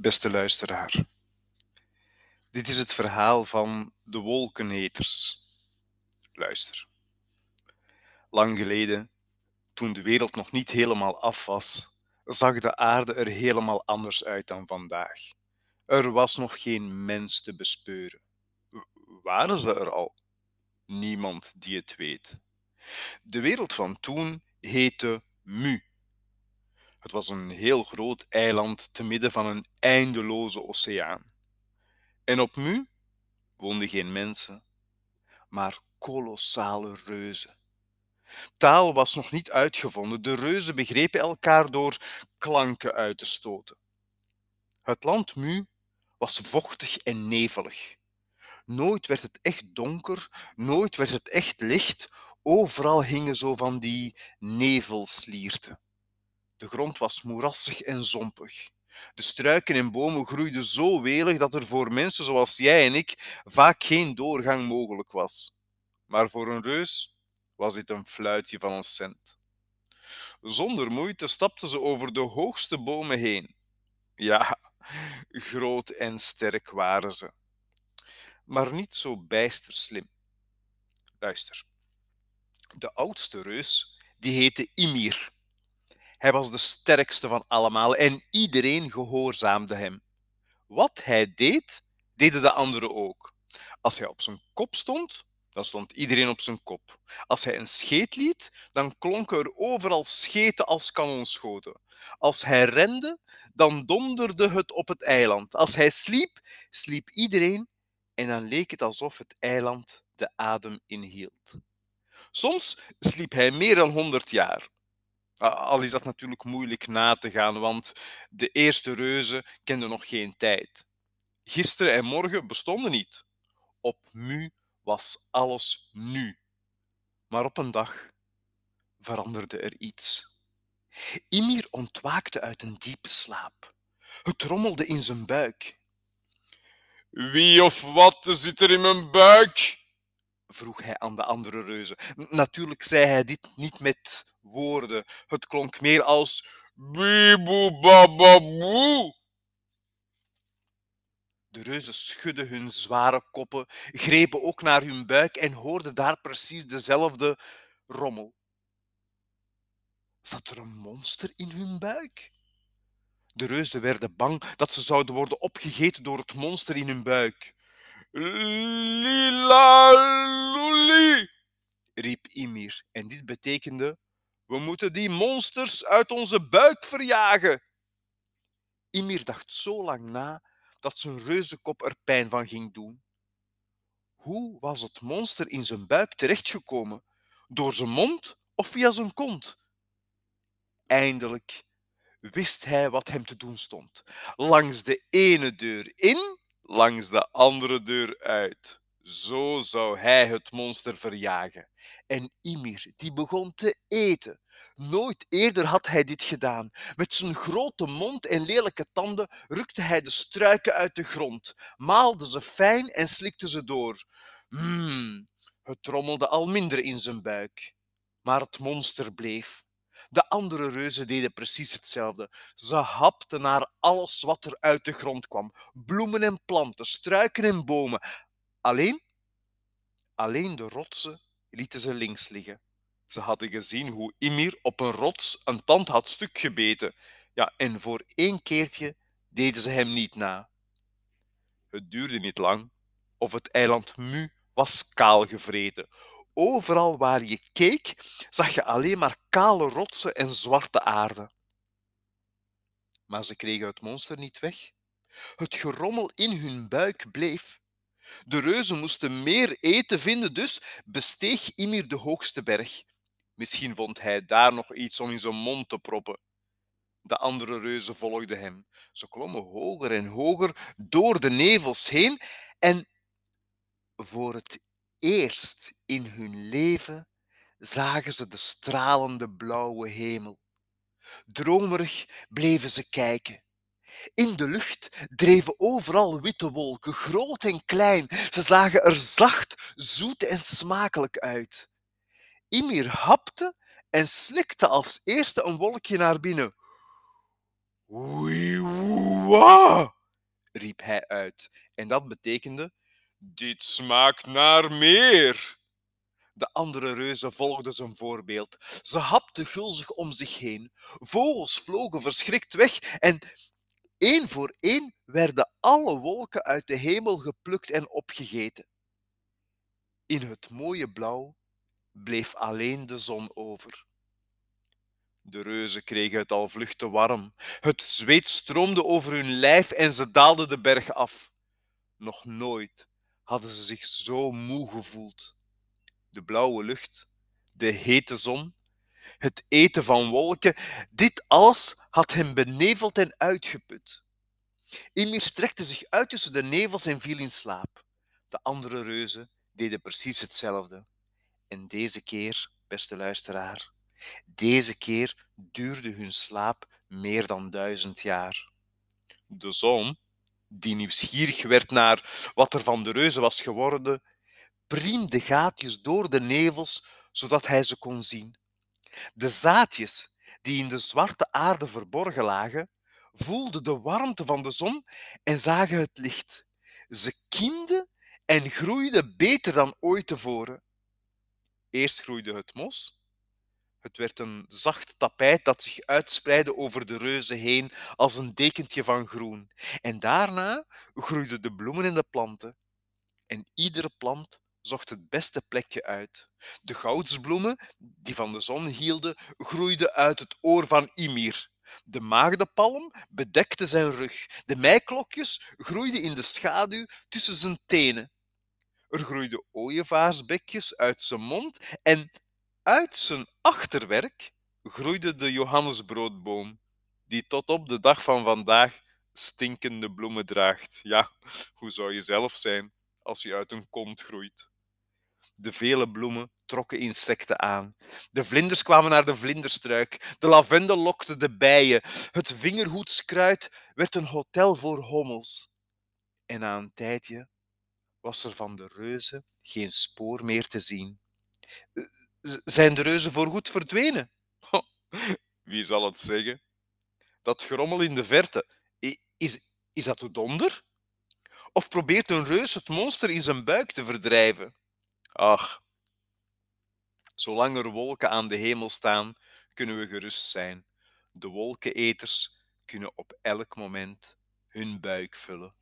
Beste luisteraar, dit is het verhaal van de wolkeneters. Luister. Lang geleden, toen de wereld nog niet helemaal af was, zag de aarde er helemaal anders uit dan vandaag. Er was nog geen mens te bespeuren. Waren ze er al? Niemand die het weet. De wereld van toen heette Mu. Het was een heel groot eiland te midden van een eindeloze oceaan. En op Mu woonden geen mensen, maar kolossale reuzen. Taal was nog niet uitgevonden. De reuzen begrepen elkaar door klanken uit te stoten. Het land Mu was vochtig en nevelig. Nooit werd het echt donker, nooit werd het echt licht. Overal hingen zo van die nevelslierten. De grond was moerassig en zompig. De struiken en bomen groeiden zo welig dat er voor mensen zoals jij en ik vaak geen doorgang mogelijk was. Maar voor een reus was dit een fluitje van een cent. Zonder moeite stapten ze over de hoogste bomen heen. Ja, groot en sterk waren ze, maar niet zo bijster slim. Luister. De oudste reus, die heette Ymir. Hij was de sterkste van allemaal en iedereen gehoorzaamde hem. Wat hij deed, deden de anderen ook. Als hij op zijn kop stond, dan stond iedereen op zijn kop. Als hij een scheet liet, dan klonken er overal scheten als kanonschoten. Als hij rende, dan donderde het op het eiland. Als hij sliep, sliep iedereen en dan leek het alsof het eiland de adem inhield. Soms sliep hij meer dan honderd jaar. Al is dat natuurlijk moeilijk na te gaan, want de eerste reuzen kenden nog geen tijd. Gisteren en morgen bestonden niet. Op Mu was alles nu. Maar op een dag veranderde er iets. Ymir ontwaakte uit een diepe slaap. Het rommelde in zijn buik. Wie of wat zit er in mijn buik? vroeg hij aan de andere reuzen. Natuurlijk zei hij dit niet met woorden. Het klonk meer als bieboe De reuzen schudden hun zware koppen, grepen ook naar hun buik en hoorden daar precies dezelfde rommel. Zat er een monster in hun buik? De reuzen werden bang dat ze zouden worden opgegeten door het monster in hun buik. Lila luli, riep Ymir, en dit betekende we moeten die monsters uit onze buik verjagen. Ymir dacht zo lang na dat zijn reuzenkop er pijn van ging doen. Hoe was het monster in zijn buik terechtgekomen? Door zijn mond of via zijn kont? Eindelijk wist hij wat hem te doen stond. Langs de ene deur in, langs de andere deur uit. Zo zou hij het monster verjagen. En Ymir, die begon te eten. Nooit eerder had hij dit gedaan. Met zijn grote mond en lelijke tanden rukte hij de struiken uit de grond, maalde ze fijn en slikte ze door. Mmm, het trommelde al minder in zijn buik. Maar het monster bleef. De andere reuzen deden precies hetzelfde. Ze hapten naar alles wat er uit de grond kwam: bloemen en planten, struiken en bomen. Alleen, alleen de rotsen lieten ze links liggen. Ze hadden gezien hoe Ymir op een rots een tand had stuk gebeten. Ja, en voor één keertje deden ze hem niet na. Het duurde niet lang of het eiland Mu was kaal gevreten. Overal waar je keek, zag je alleen maar kale rotsen en zwarte aarde. Maar ze kregen het monster niet weg. Het gerommel in hun buik bleef. De reuzen moesten meer eten vinden, dus besteeg Ymir de hoogste berg. Misschien vond hij daar nog iets om in zijn mond te proppen. De andere reuzen volgden hem. Ze klommen hoger en hoger door de nevels heen en voor het eerst in hun leven zagen ze de stralende blauwe hemel. Dromerig bleven ze kijken. In de lucht dreven overal witte wolken, groot en klein. Ze zagen er zacht, zoet en smakelijk uit. Ymir hapte en slikte als eerste een wolkje naar binnen. Oei-wa! riep hij uit. En dat betekende: Dit smaakt naar meer. De andere reuzen volgden zijn voorbeeld. Ze hapten gulzig om zich heen. Vogels vlogen verschrikt weg en één voor één werden alle wolken uit de hemel geplukt en opgegeten. In het mooie blauw bleef alleen de zon over. De reuzen kregen het al vlug te warm. Het zweet stroomde over hun lijf en ze daalden de berg af. Nog nooit hadden ze zich zo moe gevoeld. De blauwe lucht, de hete zon, het eten van wolken, dit alles had hem beneveld en uitgeput. Emir strekte zich uit tussen de nevels en viel in slaap. De andere reuzen deden precies hetzelfde. En deze keer, beste luisteraar, deze keer duurde hun slaap meer dan duizend jaar. De zon, die nieuwsgierig werd naar wat er van de reuzen was geworden, priemde gaatjes door de nevels zodat hij ze kon zien. De zaadjes die in de zwarte aarde verborgen lagen, voelden de warmte van de zon en zagen het licht. Ze kienden en groeiden beter dan ooit tevoren. Eerst groeide het mos, het werd een zacht tapijt dat zich uitspreidde over de reuzen heen als een dekentje van groen. En daarna groeiden de bloemen en de planten. En iedere plant zocht het beste plekje uit. De goudsbloemen, die van de zon hielden, groeiden uit het oor van Ymir. De maagdenpalm bedekte zijn rug. De meiklokjes groeiden in de schaduw tussen zijn tenen. Er groeiden ooievaarsbekjes uit zijn mond en uit zijn achterwerk groeide de Johannesbroodboom, die tot op de dag van vandaag stinkende bloemen draagt. Ja, hoe zou je zelf zijn als je uit een kont groeit? De vele bloemen trokken insecten aan. De vlinders kwamen naar de vlinderstruik. De lavendel lokte de bijen. Het vingerhoedskruid werd een hotel voor hommels. En na een tijdje was er van de reuzen geen spoor meer te zien zijn de reuzen voorgoed verdwenen? Wie zal het zeggen? Dat gerommel in de verte, is, is dat de donder? Of probeert een reus het monster in zijn buik te verdrijven? Ach, zolang er wolken aan de hemel staan, kunnen we gerust zijn. De wolkeneters kunnen op elk moment hun buik vullen.